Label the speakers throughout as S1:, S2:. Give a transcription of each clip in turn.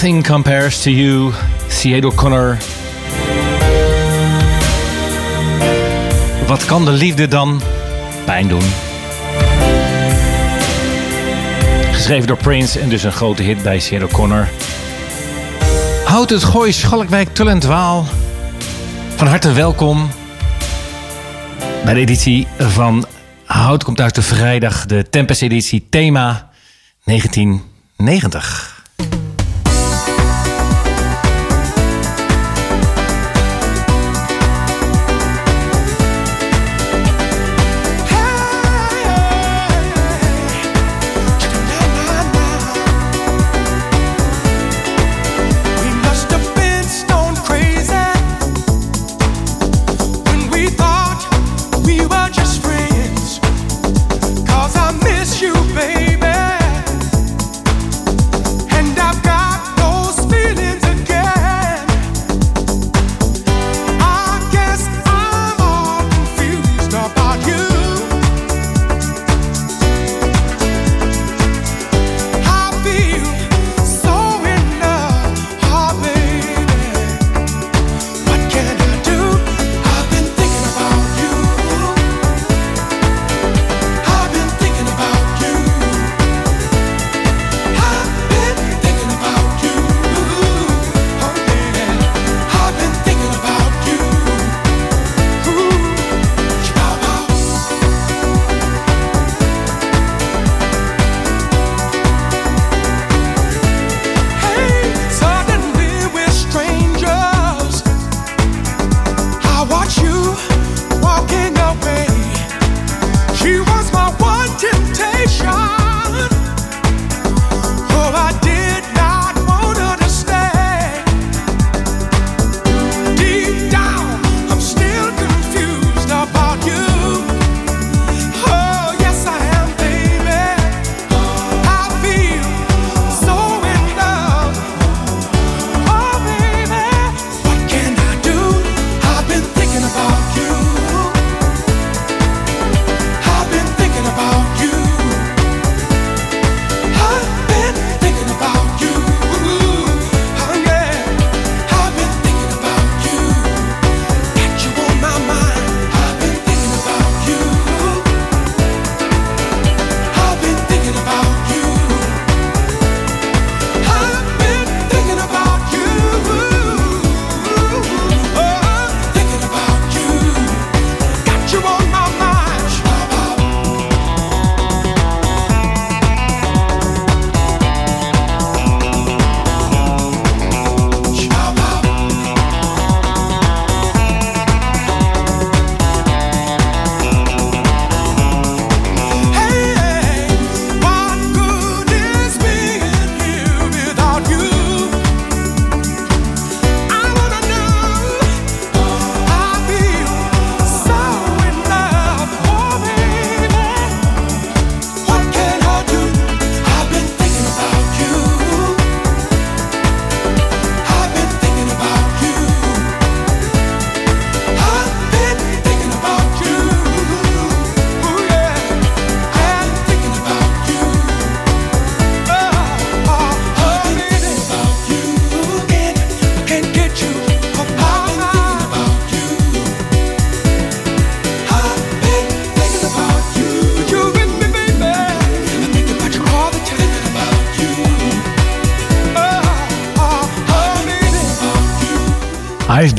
S1: Nothing Compares to You, Sinead O'Connor. Wat kan de liefde dan pijn doen? Geschreven door Prince en dus een grote hit bij Sinead O'Connor. Houd het gooi Schalkwijk Tullentwaal. Van harte welkom bij de editie van Hout komt uit de vrijdag, de Tempest editie thema 1990.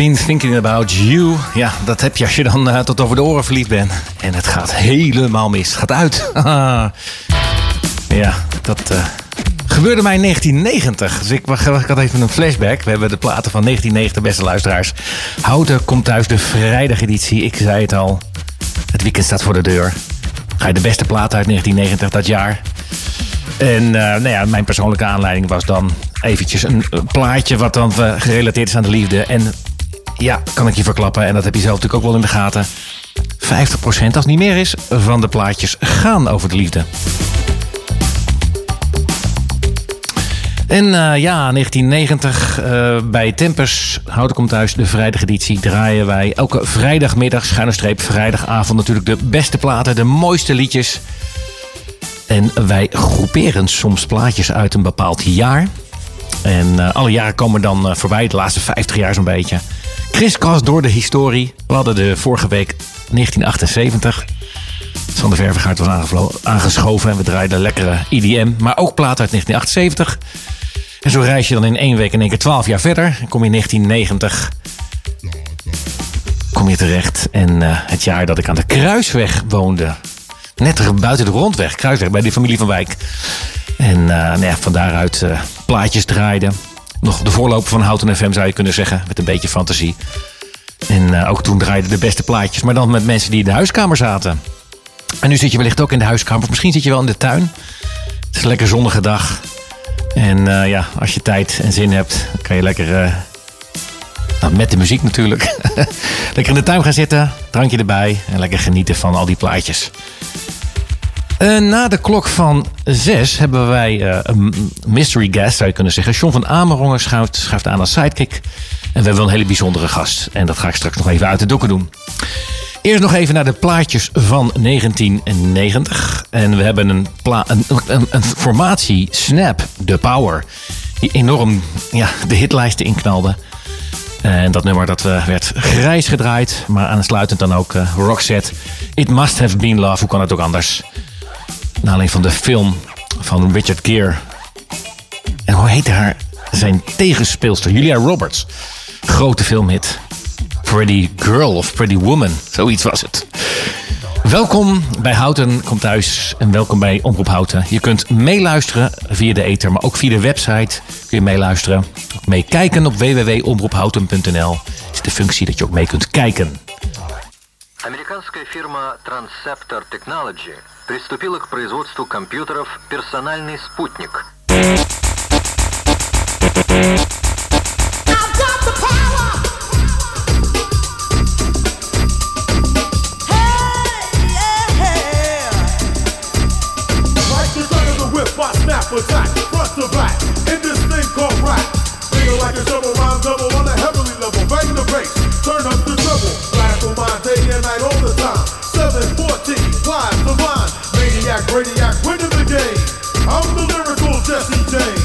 S1: Been thinking about you. Ja, dat heb je als je dan uh, tot over de oren verliefd bent. En het gaat helemaal mis. Gaat uit. ja, dat uh, gebeurde mij in 1990. Dus ik, ik, had even een flashback. We hebben de platen van 1990, beste luisteraars. Houten komt thuis, de vrijdageditie. Ik zei het al. Het weekend staat voor de deur. Ga je de beste plaat uit 1990 dat jaar. En uh, nou ja, mijn persoonlijke aanleiding was dan eventjes een plaatje wat dan gerelateerd is aan de liefde. En ja, kan ik je verklappen. En dat heb je zelf natuurlijk ook wel in de gaten. 50% als niet meer is van de plaatjes gaan over de liefde. En uh, ja, 1990 uh, bij Tempers, Houten komt thuis, de vrijdageditie, draaien wij elke vrijdagmiddag, schuine streep, vrijdagavond natuurlijk de beste platen, de mooiste liedjes. En wij groeperen soms plaatjes uit een bepaald jaar.
S2: En alle jaren komen dan voorbij, de laatste 50 jaar zo'n beetje. Kriskras door de historie. We hadden de vorige week 1978. Sander Vervegaard was aangeschoven en we draaiden lekkere IDM, maar ook plaat uit 1978. En zo reis je dan in één week in één keer 12 jaar verder. En kom je in 1990 kom je terecht. En uh, het jaar dat ik aan de Kruisweg woonde. Net buiten de rondweg, Kruisweg, bij de familie van Wijk. En uh, nou ja, van daaruit uh, plaatjes draaiden. Nog de voorloper van Houten FM zou je kunnen zeggen. Met een beetje fantasie. En ook toen draaiden de beste plaatjes. Maar dan met mensen die in de huiskamer zaten. En nu zit je wellicht ook in de huiskamer. Of misschien zit je wel in de tuin. Het is een lekker zonnige dag. En uh, ja, als je tijd en zin hebt, kan je lekker. Uh, nou, met de muziek natuurlijk. lekker in de tuin gaan zitten, drankje erbij en lekker genieten van al die plaatjes. Uh, na de klok van zes hebben wij een mystery guest, zou je kunnen zeggen. John van Amerongen schuift, aan als sidekick. En we hebben een hele bijzondere gast. En dat ga ik straks nog even uit de doeken doen. Eerst nog even naar de plaatjes van 1990. En we hebben een, een, formatie, Snap, The Power. Die enorm ja, de hitlijsten inknalde. En dat nummer dat uh, werd grijs gedraaid. Maar aansluitend dan ook uh. It Must Have Been Love. Hoe kan het ook anders? Naar van de film van Richard Gere. En hoe heette haar zijn tegenspeelster? Julia Roberts. Grote filmhit. Pretty Girl of Pretty Woman. Zoiets was het. Welkom bij Houten Kom Thuis en welkom bij Omroep Houten. Je kunt meeluisteren via de ether, maar ook via de website kun je meeluisteren. Meekijken op www.omroephouten.nl is de functie dat je ook mee kunt kijken.
S3: Amerikaanse firma Transceptor Technology приступила к производству компьютеров «Персональный спутник».
S4: front to back, in this thing called rap. Feeling like a double rhyme double on a maniac, radiac, winning the game. I'm the lyrical Jesse James.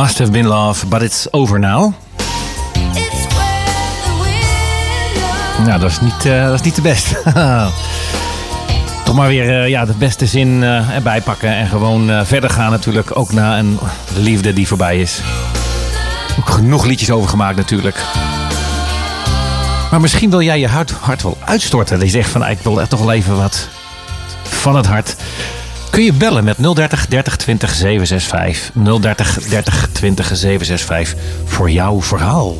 S5: Must have been love, but it's over now.
S2: Nou, dat is niet, eh, dat is niet de beste. Toch maar weer eh, ja, de beste zin eh, erbij pakken en gewoon verder gaan natuurlijk. Ook na een liefde die voorbij is. Ook genoeg liedjes over gemaakt natuurlijk. Maar misschien wil jij je hart, hart wel uitstorten. Dat je zegt van, ah, ik wil echt toch wel even wat van het hart. Kun je bellen met 030 30 20 765. 030 30 20 765 voor jouw verhaal.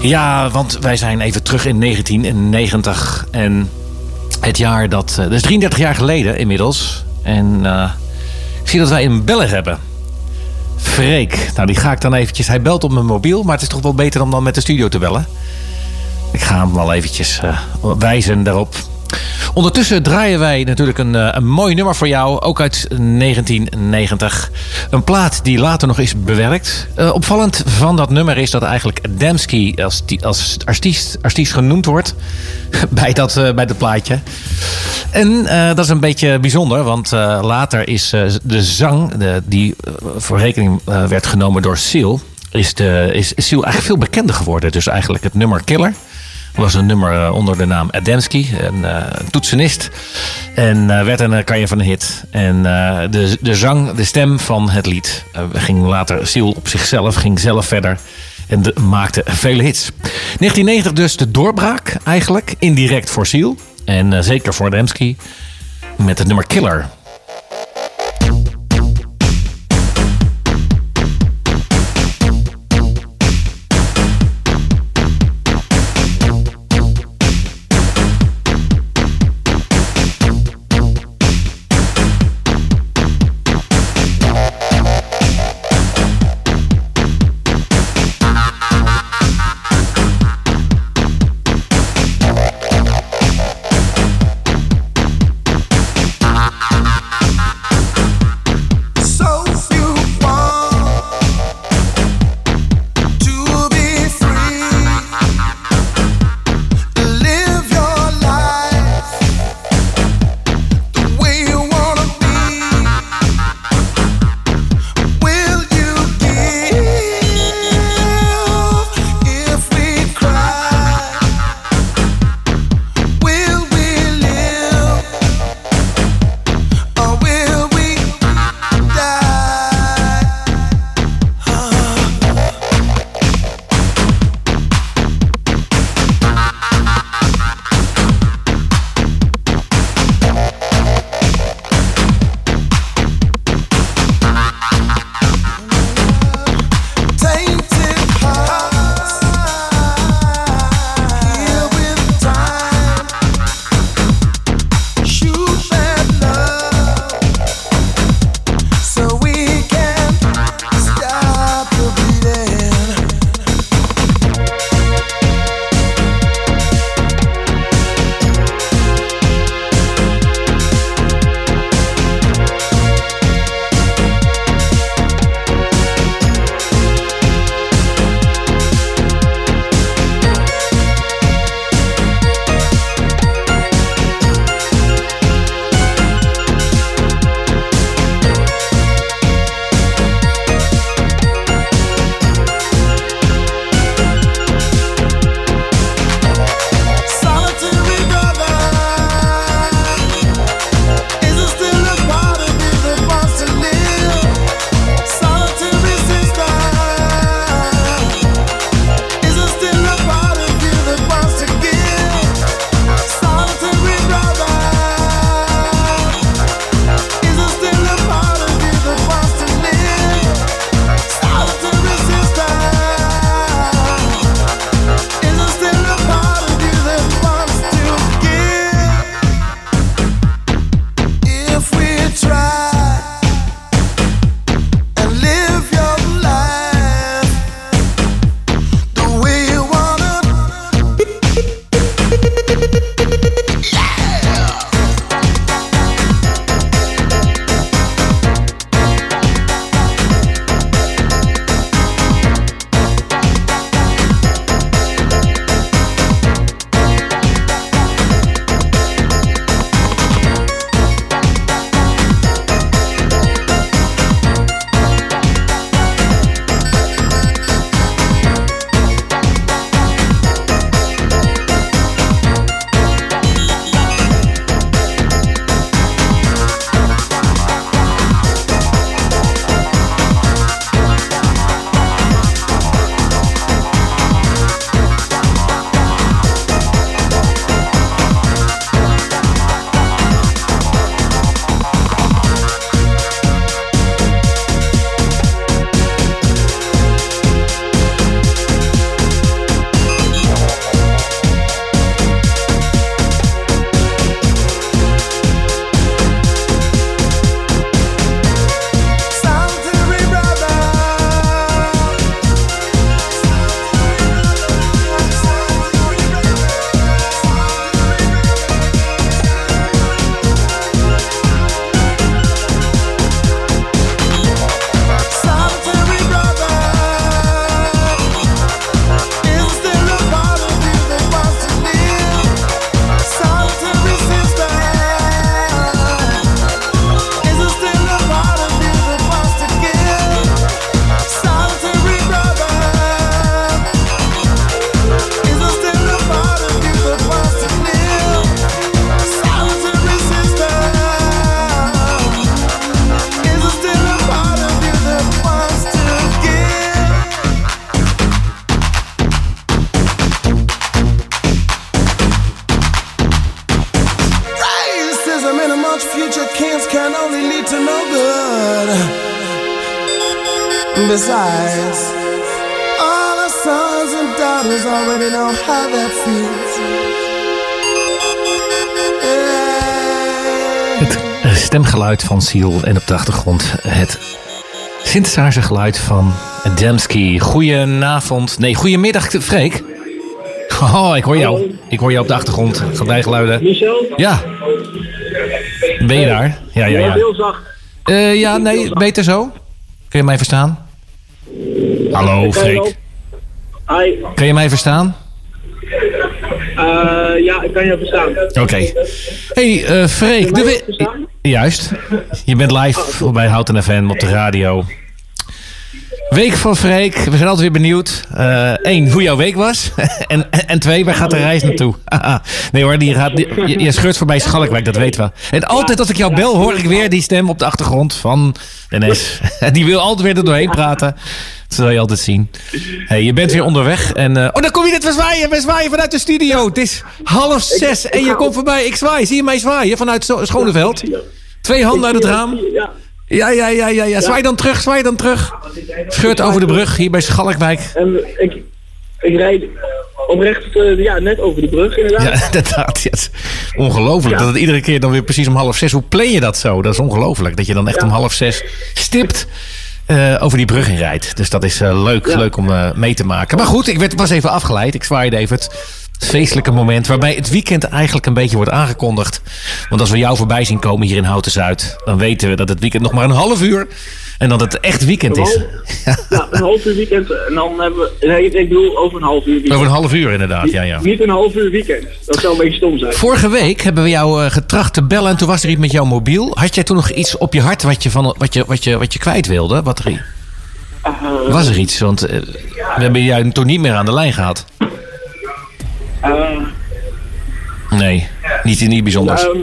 S2: Ja, want wij zijn even terug in 1990. En het jaar dat... eh, Dat is 33 jaar geleden inmiddels. En eh, Ik zie dat wij een beller hebben. Freek. Nou, die ga ik dan eventjes... Hij belt op mijn mobiel, maar het is toch wel beter om dan met de studio te bellen. Ik ga hem wel eventjes eh, wijzen daarop. Ondertussen draaien wij natuurlijk een, eh, een mooi nummer voor jou, ook uit 1990. Een plaat die later nog is bewerkt. Eh, opvallend van dat nummer is dat eigenlijk Adamski als, als artiest, artiest genoemd wordt bij dat, eh, bij dat plaatje. En dat is een beetje bijzonder, want later is de zang die voor rekening werd genomen door Seal, is, de, is Seal eigenlijk veel bekender geworden. Dus eigenlijk het nummer Killer was een nummer eh, onder de naam Adamski, een, eh, toetsenist. En eh, werd een uh, kan je van een hit. En de, de zang, de stem van het lied, ging later Seal op zichzelf, ging zelf verder. En maakte vele hits. 1990 dus de doorbraak eigenlijk, indirect voor Seal. En zeker voor Adamski, met het nummer Killer. Van Seal en op de achtergrond het synthesizergeluid van Demsky. Goedenavond, nee, goedemiddag Freek. Oh, ik hoor jou. Ik hoor jou op de achtergrond. Geluiden.
S6: Michel?
S2: Ja. Ben je daar? Ja, ja, ja.
S6: heel zacht.
S2: Eh, ja, nee, beter zo. Kun je mij verstaan? Hallo, Freek.
S6: Hi.
S2: Kun je mij verstaan?
S6: Eh, ja, ik kan je verstaan.
S2: Oké. Hey, eh Freek. De we-? Juist. Je bent live bij Houten FM op de radio. Week van Freek. We zijn altijd weer benieuwd. Eén, hoe jouw week was. en, en twee, waar gaat de reis naartoe? nee hoor, die gaat, die- je, je scheurt voorbij Schalkwijk, dat weten we. En altijd als ik jou bel, hoor ik weer die stem op de achtergrond van Dennis. die wil altijd weer er doorheen praten. Dat zul je altijd zien. Hey, je bent weer onderweg. En, eh, oh, dan kom je net weer zwaaien. We zwaaien vanuit de studio. Het is half zes en je komt voorbij. Ik zwaai. Zie je mij zwaaien vanuit Schoneveld? Twee handen uit het raam.
S6: Ja.
S2: Ja, ja, ja, ja. Zwaai dan terug, zwaai dan terug. Scheurt over de brug hier bij Schalkwijk.
S6: En ik, ik rijd oprecht eh, ja, net over de brug inderdaad.
S2: Ja, inderdaad. Ongelooflijk dat het iedere keer dan weer precies om half zes. Hoe plan je dat zo? Dat is ongelooflijk. Dat je dan echt om half zes stipt eh, over die brug in rijdt. Dus dat is eh, leuk, leuk om eh, mee te maken. Maar goed, ik werd, was even afgeleid. Ik zwaaide even het feestelijke moment. Waarbij het weekend eigenlijk een beetje wordt aangekondigd. Want als we jou voorbij zien komen hier in Houten Zuid. Dan weten we dat het weekend nog maar een half uur. En dat het echt weekend is.
S6: Ja, een half uur weekend en dan hebben we... Nee, ik bedoel over een half uur weekend.
S2: Over een half uur inderdaad, ja, ja.
S6: Niet een half uur weekend. Dat zou een beetje stom zijn.
S2: Vorige week hebben we jou eh, getracht te bellen en toen was er iets met jouw mobiel. Had jij toen nog iets op je hart wat je, van, wat je, wat je, wat je kwijt wilde? Wat er, was er iets? Want eh, we hebben jou toen niet meer aan de lijn gehad.
S6: Eh,
S2: Nee, niet, niet bijzonders.
S6: ehm,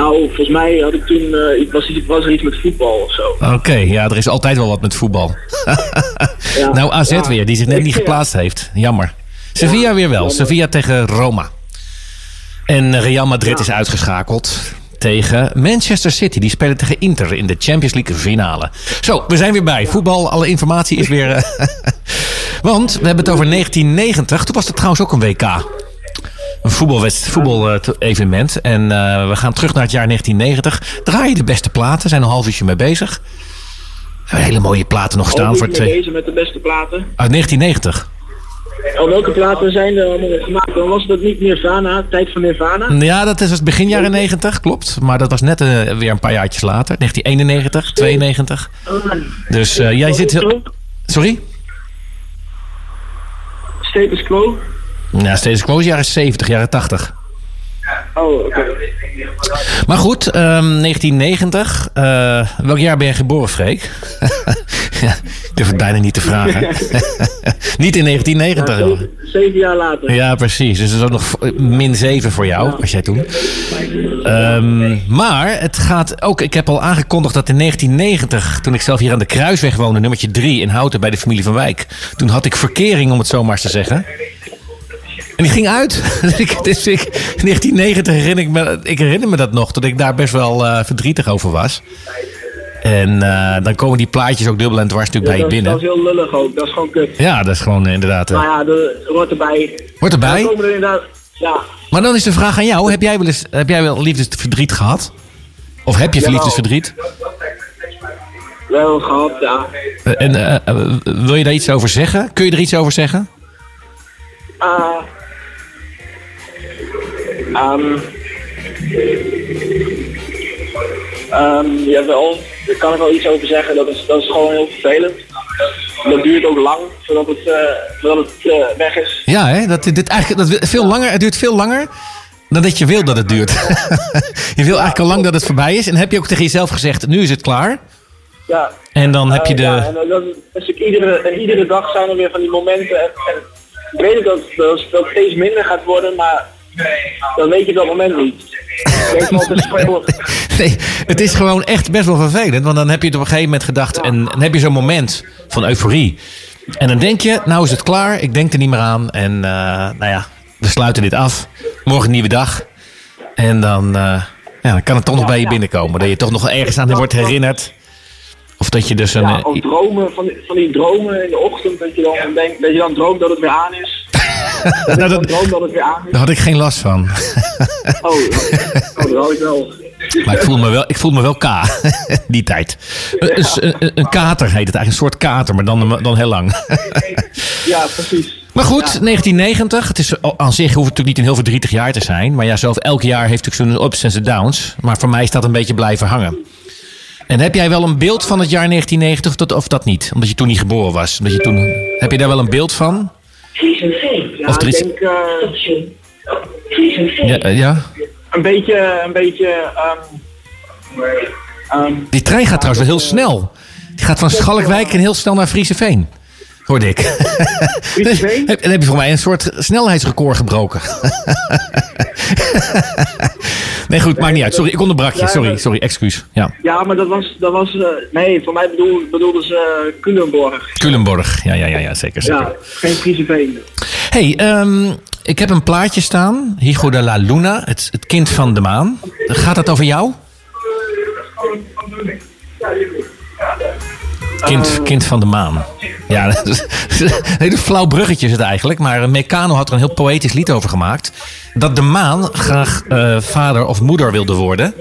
S6: nou, volgens mij had ik toen... eh, ik was, iets- was er iets met voetbal of zo.
S2: Oké, ja, er is altijd wel wat met voetbal.
S6: Ja.
S2: nou, AZ
S6: Ja.
S2: weer, die zich net niet geplaatst heeft. Jammer. Sevilla weer wel. Sevilla tegen Roma. En Real Madrid is uitgeschakeld tegen Manchester City. Die spelen tegen Inter in de Champions League finale. Zo, we zijn weer bij. Voetbal, alle informatie is weer... eh, Want we hebben het over 1990. Toen was er trouwens ook een WK. Een voetbalwedst- voetbal-evenement. En eh, we gaan terug naar het jaar 1990. Draai je de beste platen. Zijn een half uurtje mee bezig. Hele mooie platen nog staan
S6: Al
S2: voor twee.
S6: bezig met de beste platen.
S2: Uit 1990.
S6: Oh, welke platen zijn er allemaal gemaakt? Dan was dat niet Nirvana, tijd van Nirvana.
S2: Ja, dat is het begin jaren 90, klopt. Maar dat was net eh, weer een paar jaartjes later. 1991, 92. Dus eh, jij zit... heel- Sorry?
S6: Status Quo.
S2: Ja, steeds quo jaren 70, jaren 80.
S6: Oh, oké.
S2: Maar goed, ehm, 1990. eh, welk jaar ben je geboren, Freek? ja, ik durf het bijna niet te vragen. niet in 1990. hoor.
S6: Zeven, zeven jaar later.
S2: Ja, precies. Dus dat is ook nog min 7 voor jou, was jij toen. Ehm, maar het gaat ook... Ik heb al aangekondigd dat in 1990, toen ik zelf hier aan de Kruisweg woonde, nummertje 3 in Houten bij de familie van Wijk. Toen had ik verkering, om het zo maar eens te zeggen. En die ging uit. Ik, dus ik, 1990 herinner ik me, ik herinner me dat nog, dat ik daar best wel eh, verdrietig over was. En eh, dan komen die plaatjes ook dubbel en dwars natuurlijk bij
S6: dat,
S2: je
S6: is- dat is
S2: binnen.
S6: heel lullig ook. Dat is gewoon kut.
S2: Ja, dat is gewoon inderdaad... eh,
S6: Maar ja, hoort erbij.
S2: Hoort erbij?
S6: Dan komen er inderdaad... Ja,
S2: Maar dan is de vraag aan jou: heb jij wel eens heb jij wel liefdesverdriet gehad? Of heb je liefdesverdriet?
S6: wel gehad, ja.
S2: En eh, wil je daar iets over zeggen? Kun je er iets over zeggen?
S6: Ah. Ehm ehm, jawel, daar kan ik wel iets over zeggen. Dat is, dat is gewoon heel vervelend. Dat duurt ook lang voordat het, eh, voordat het eh, weg is.
S2: Ja, hè? Dat, dit eigenlijk, dat, veel langer, het duurt veel langer dan dat je wil dat het duurt. je wil eigenlijk al lang dat het voorbij is. En heb je ook tegen jezelf gezegd: nu is het klaar.
S6: Ja.
S2: En dan heb je
S6: Eh,
S2: de.
S6: ja, en dan- ik iedere, en iedere dag zijn er weer van die momenten. En, weet ook dat, dat, dat het steeds minder gaat worden, maar dan weet je dat moment niet. Ik
S2: het is gewoon echt best wel vervelend. Want dan heb je het op een gegeven moment gedacht. En dan heb je zo'n moment van euforie. En dan denk je, nou is het klaar. Ik denk er niet meer aan. En eh, nou ja, we sluiten dit af. Morgen een nieuwe dag. En dan, eh, Ja, dan kan het toch nog bij je binnenkomen. Dat je toch nog ergens aan wordt herinnerd. Of dat je dus een...
S6: Ja,
S2: eh,
S6: dromen, van die, van die dromen in de ochtend, dat je dan, denkt, dat je dan droomt dat het weer aan is. Dat je
S2: Nou,
S6: dan
S2: dat-
S6: droomt dat het weer aan is.
S2: daar had ik geen last van.
S6: Oh, oh dat had ik wel.
S2: Maar ik voel me wel, ik voel me wel K. Die tijd. Een, een, een- een kater heet het eigenlijk. Een soort kater, maar dan, dan heel lang.
S6: Ja, precies.
S2: Maar goed, 1990. Het is al- aan zich hoeft het natuurlijk niet een heel verdrietig jaar te zijn. Maar ja, zelf elk jaar heeft natuurlijk zijn ups en zijn downs. Maar voor mij is dat een beetje blijven hangen. En heb jij wel een beeld van het jaar 1990 of dat, of dat niet? Omdat je toen niet geboren was. Omdat je toen, heb je daar wel een beeld van?
S6: Ja,
S2: Of er is-
S6: ik denk eh,
S2: Ja, eh, ja?
S6: een beetje, een beetje, ehm, ehm,
S2: Die trein gaat trouwens wel heel snel. Die gaat van Schalkwijk en heel snel naar Frieseveen. Hoorde ik.
S6: Frieseveen?
S2: Heb- Dan heb je voor mij een soort snelheidsrecord gebroken. nee, goed, maakt niet uit. Sorry, ik onderbrak je. Sorry, sorry, excuus. Ja.
S6: ja, maar dat was, dat was eh, nee, voor mij bedoel, bedoelden ze uh, Culemborg.
S2: Culemborg. Ja, ja, ja, ja zeker. zeker.
S6: Ja, geen Frieseveen.
S2: hey, ehm, ik heb een plaatje staan. Hijo de la Luna, het, het kind van de maan. Gaat dat over jou? Kind, kind van de maan. Ja, dat is een hele flauw bruggetje is het eigenlijk. Maar Meccano had er een heel poëtisch lied over gemaakt. Dat de maan graag eh, vader of moeder wilde worden.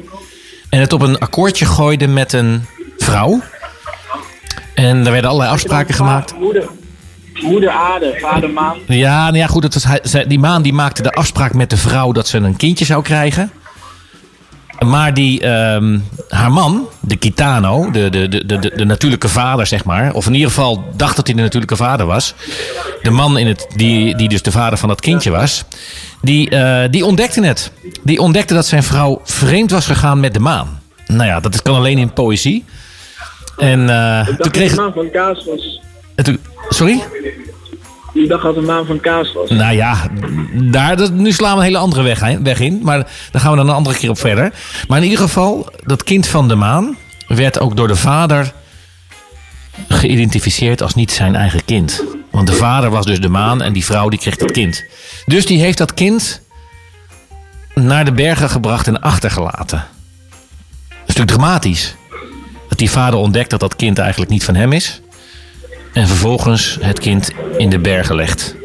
S2: En het op een akkoordje gooide met een vrouw. En er werden allerlei afspraken gemaakt.
S6: Moeder, moeder aarde, vader maan.
S2: Ja, nou ja, goed. Het was, die maan die maakte de afspraak met de vrouw dat ze een kindje zou krijgen. Maar die, ehm, haar man, de Kitano, de, de, de, de, de natuurlijke vader, zeg maar. Of in ieder geval dacht dat hij de natuurlijke vader was. De man in het, die, die dus de vader van dat kindje was. Die, eh, die ontdekte het. Die ontdekte dat zijn vrouw vreemd was gegaan met de maan. Nou ja, dat kan alleen in poëzie. En eh, toen kreeg...
S6: de maan van kaas was.
S2: en toen- sorry?
S6: Ik dacht dat de maan van kaas was.
S2: Nou ja, daar, dat, nu slaan we een hele andere weg, weg in. Maar daar gaan we dan een andere keer op verder. Maar in ieder geval, dat kind van de maan werd ook door de vader geïdentificeerd als niet zijn eigen kind. Want de vader was dus de maan en die vrouw die kreeg dat kind. Dus die heeft dat kind naar de bergen gebracht en achtergelaten. Is natuurlijk dramatisch. Dat die vader ontdekt dat dat kind eigenlijk niet van hem is. En vervolgens het kind in de bergen legt.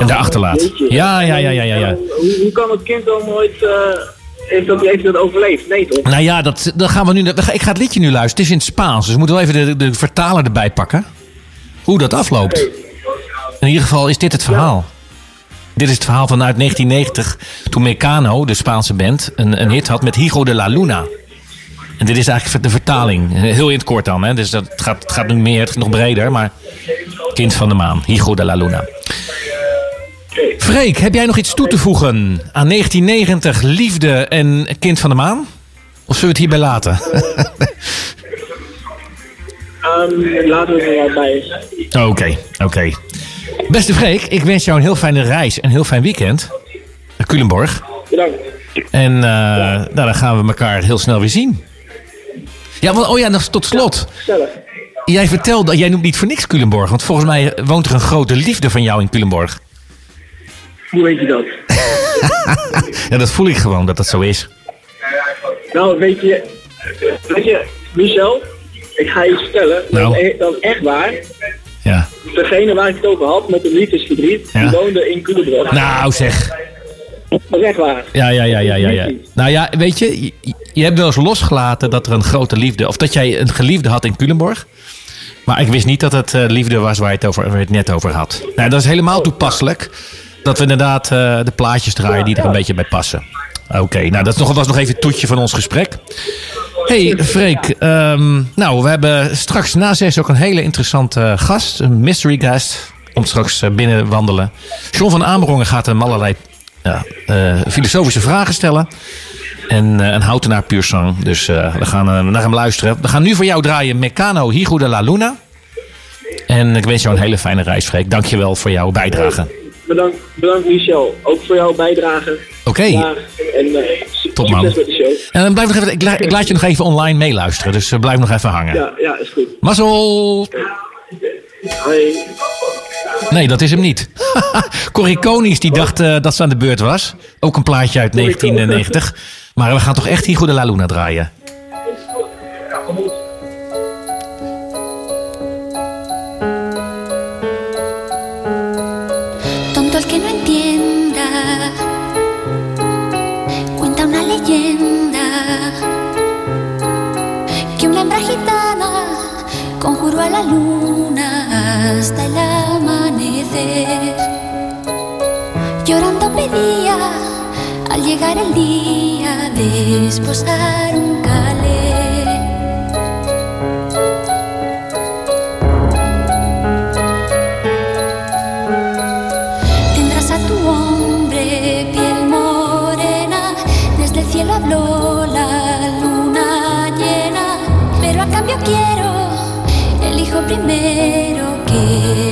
S2: En daar achterlaat. Ja, ja, ja, ja, ja. ja.
S6: Hoe, hoe kan het kind dan nooit... eh heeft, dat, heeft dat overleefd? Nee toch?
S2: Nou ja, dat, dat gaan we nu. Ik ga het liedje nu luisteren. Het is in het Spaans, dus we moeten wel even de, de vertaler erbij pakken. Hoe dat afloopt. In ieder geval is dit het verhaal. Dit is het verhaal vanuit 1990, toen Mecano, de Spaanse band, een, een hit had met Hijo de la Luna. En dit is eigenlijk de vertaling. Heel in het kort dan, hè? dus dat het gaat, het gaat nu meer, het gaat nog breder, maar Kind van de Maan, Hijo de la Luna. Freek, heb jij nog iets toe te voegen aan 1990, liefde en Kind van de Maan? Of zullen we het hierbij laten?
S6: Ehm, laten we bij.
S2: Oké, oké. Beste Freek, ik wens jou een heel fijne reis en een heel fijn weekend. Naar Culemborg.
S6: Bedankt.
S2: En eh, nou, dan gaan we elkaar heel snel weer zien. Ja, want, oh ja, nog tot slot.
S6: Gezellig.
S2: Jij vertelde, jij noemt niet voor niks Culemborg. Want volgens mij woont er een grote liefde van jou in Culemborg.
S6: Hoe weet je dat?
S2: Ja, dat voel ik gewoon dat dat zo is.
S6: Nou, weet je... Weet je, Michel... Ik ga je vertellen. Dat,
S2: Nou.
S6: e- dat is echt waar.
S2: Ja.
S6: Degene waar ik het over had, met de liefdesverdriet,
S2: Ja.
S6: die woonde in Culemborg.
S2: Nou zeg. Ja, ja, ja, ja, ja, ja. Nou ja, weet je, je, je hebt wel eens losgelaten dat er een grote liefde, of dat jij een geliefde had in Culemborg. Maar ik wist niet dat het eh, liefde was waar je het, over, waar je het net over had. Nou, dat is helemaal toepasselijk. Dat we inderdaad eh, de plaatjes draaien die er een beetje bij passen. Oké, nou dat was nog even het toetje van ons gesprek. Hey Freek, ehm, nou we hebben straks na zes ook een hele interessante gast. Een mystery guest. Komt straks eh, binnen wandelen. John van Amerongen gaat hem allerlei ja, eh, filosofische vragen stellen. En eh, een houtenaar puur zang. Dus eh, we gaan naar hem luisteren. We gaan nu voor jou draaien Meccano Higo de la Luna. En ik wens jou een hele fijne reis, Freek. Dank je wel voor jouw bijdrage.
S6: Bedankt, bedankt Michel. Ook voor jouw bijdrage.
S2: Oké.
S6: En
S2: Top, man.
S6: met de show.
S2: En blijf nog even, ik, la- ik laat je nog even online meeluisteren. Dus blijf nog even hangen.
S6: Ja, ja, is goed.
S2: Mazzel!
S6: Hoi.
S2: Nee, dat is hem niet. Corrie die dacht eh, dat ze aan de beurt was. Ook een plaatje uit 1990. Maar we gaan toch echt hier Goede Laluna draaien.
S5: llegar el día de esposar un calé. Tendrás a tu hombre piel morena, desde el cielo habló la luna llena, pero a cambio quiero, el hijo primero que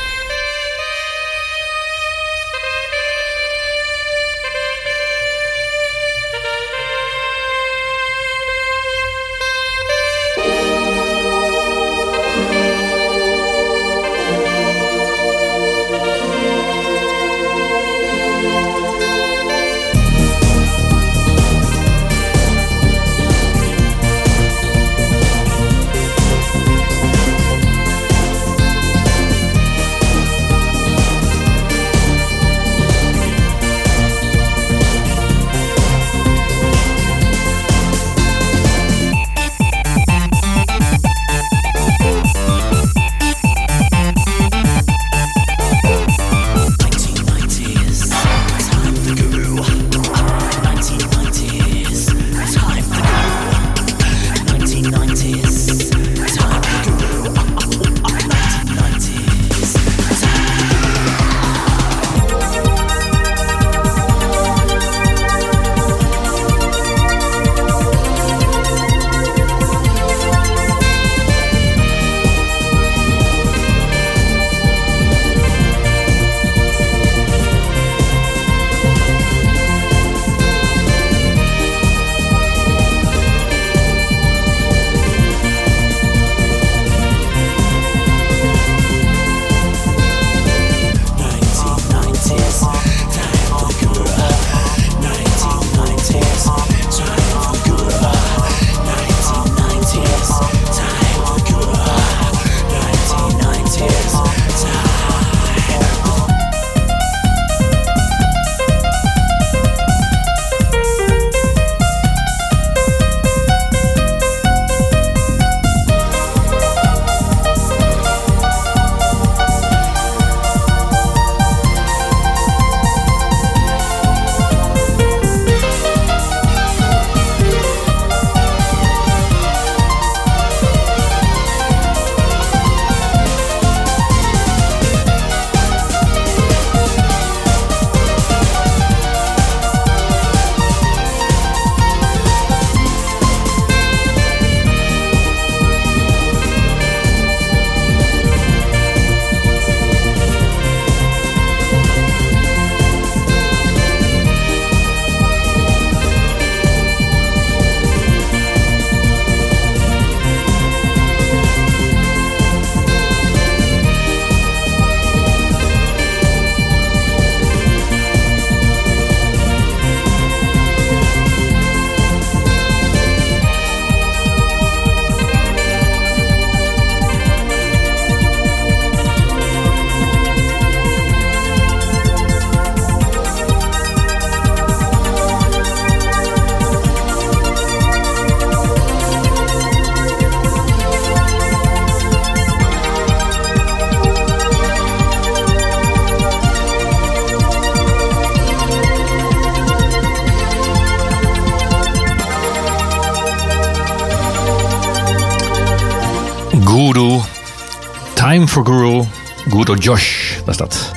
S2: I'm for Guru, Good or Josh was dat.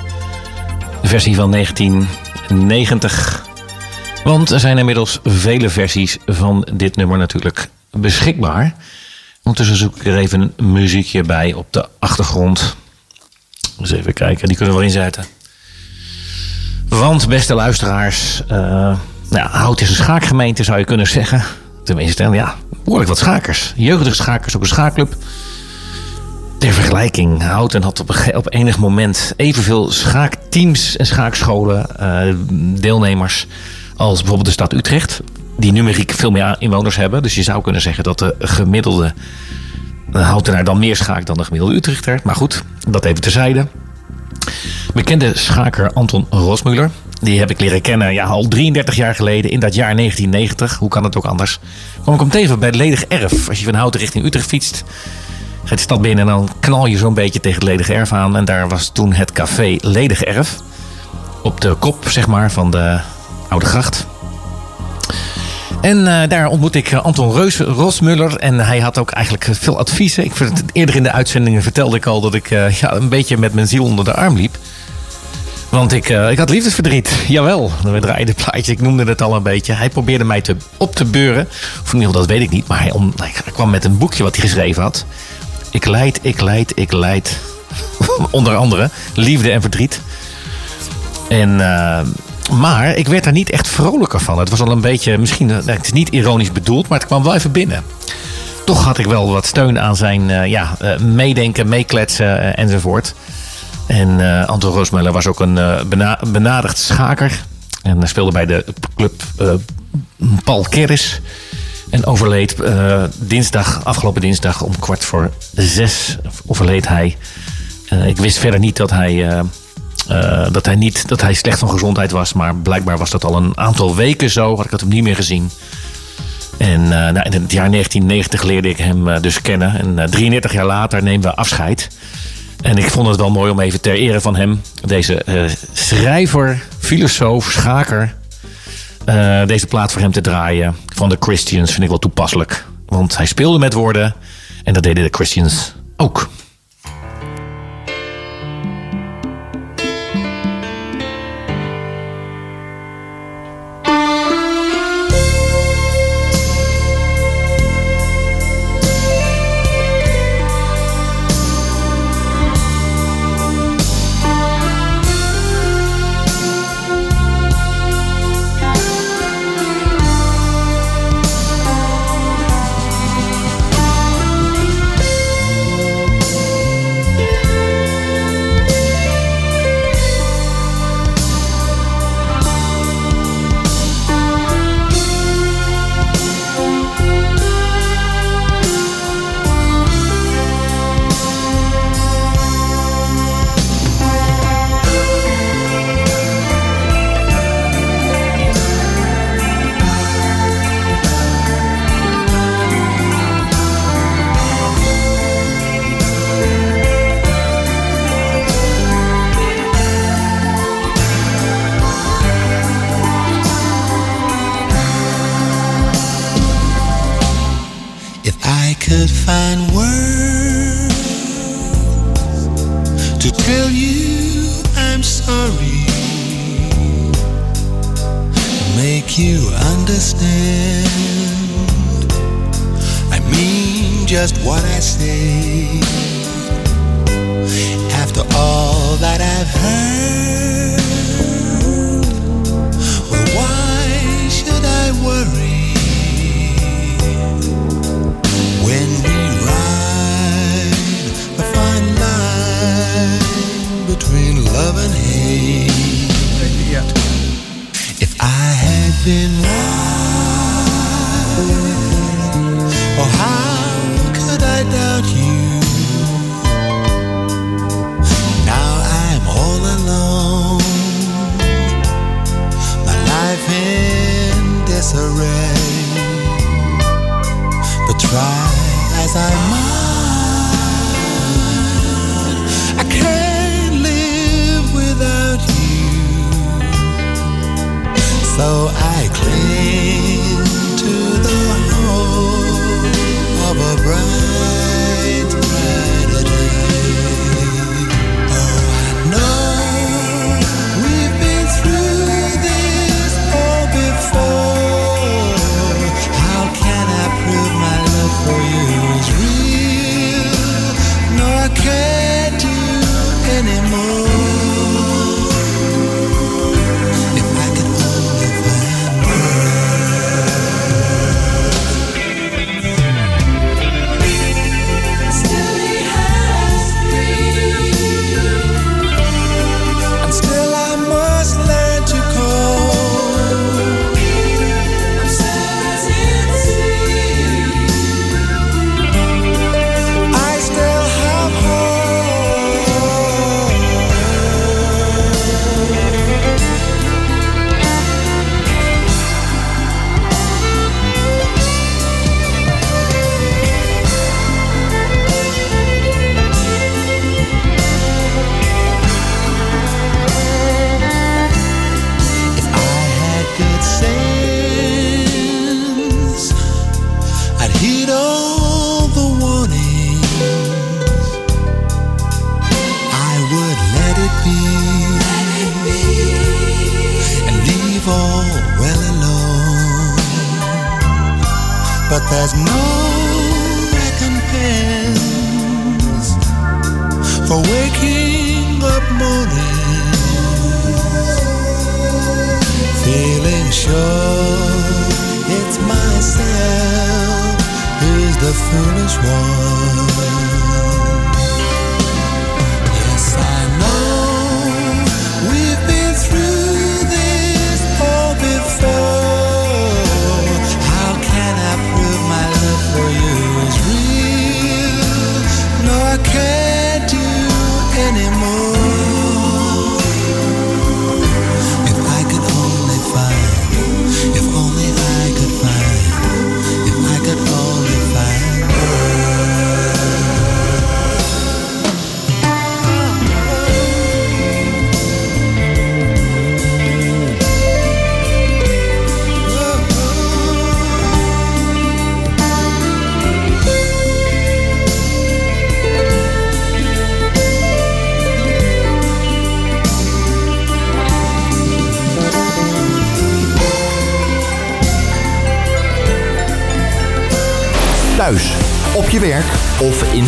S2: De versie van 1990. Want er zijn inmiddels vele versies van dit nummer natuurlijk beschikbaar. Ondertussen zoek ik er even een muziekje bij op de achtergrond. Dus even kijken, die kunnen we wel inzetten. Want, beste luisteraars, eh nou, Hout is een schaakgemeente zou je kunnen zeggen. Tenminste, ja, behoorlijk wat schakers. Jeugdige schakers, ook een schaakclub. Ter vergelijking, Houten had op, op enig moment evenveel schaakteams en schaakscholen, eh, deelnemers, als bijvoorbeeld de stad Utrecht. Die numeriek veel meer inwoners hebben. Dus je zou kunnen zeggen dat de gemiddelde eh, Houtenaar dan meer schaakt dan de gemiddelde Utrechter. Maar goed, dat even terzijde. Bekende schaker Anton Rosmuller. Die heb ik leren kennen ja, al 33 jaar geleden, in dat jaar 1990. Hoe kan het ook anders? Kwam ik hem tegen bij het Ledig Erf. Als je van Houten richting Utrecht fietst, ga je de stad binnen en dan knal je zo'n beetje tegen het Ledig Erf aan. En daar was toen het café Ledig Erf. Op de kop, zeg maar, van de Oude Gracht. En eh, daar ontmoette ik eh, Anton Reus, Rosmuller. En hij had ook eigenlijk veel adviezen. Ik, eerder in de uitzendingen vertelde ik al dat ik eh, ja, een beetje met mijn ziel onder de arm liep. Want ik, ik had liefdesverdriet. Jawel, we draaiden plaatje. Ik noemde het al een beetje. Hij probeerde mij te, op te beuren. Of in ieder geval, dat weet ik niet. Maar hij kwam met een boekje wat hij geschreven had. Ik leid, ik leid, ik leid. Onder andere liefde en verdriet. En, eh, maar ik werd daar niet echt vrolijker van. Het was al een beetje, misschien, eh, het is niet ironisch bedoeld, maar het kwam wel even binnen. Toch had ik wel wat steun aan zijn eh, ja, meedenken, meekletsen enzovoort. En Anton Roosmuller was ook een bena benadigd schaker. En speelde bij de club Paul Keris. En overleed eh, dinsdag, afgelopen dinsdag om kwart voor zes overleed hij. Eh, ik wist verder niet dat hij, eh, dat, hij niet dat hij slecht van gezondheid was. Maar blijkbaar was dat al een aantal weken zo. Had ik het hem niet meer gezien. En nou, in het jaar 1990 leerde ik hem dus kennen. En eh, 33 jaar later nemen we afscheid. En ik vond het wel mooi om even ter ere van hem, deze schrijver, filosoof, schaker, eh, deze plaat voor hem te draaien. Van de Christians vind ik wel toepasselijk. Want hij speelde met woorden en dat deden de Christians ook.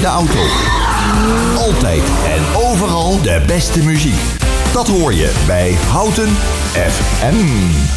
S5: auto. Altijd en overal de beste muziek. Dat hoor je bij Houten FM.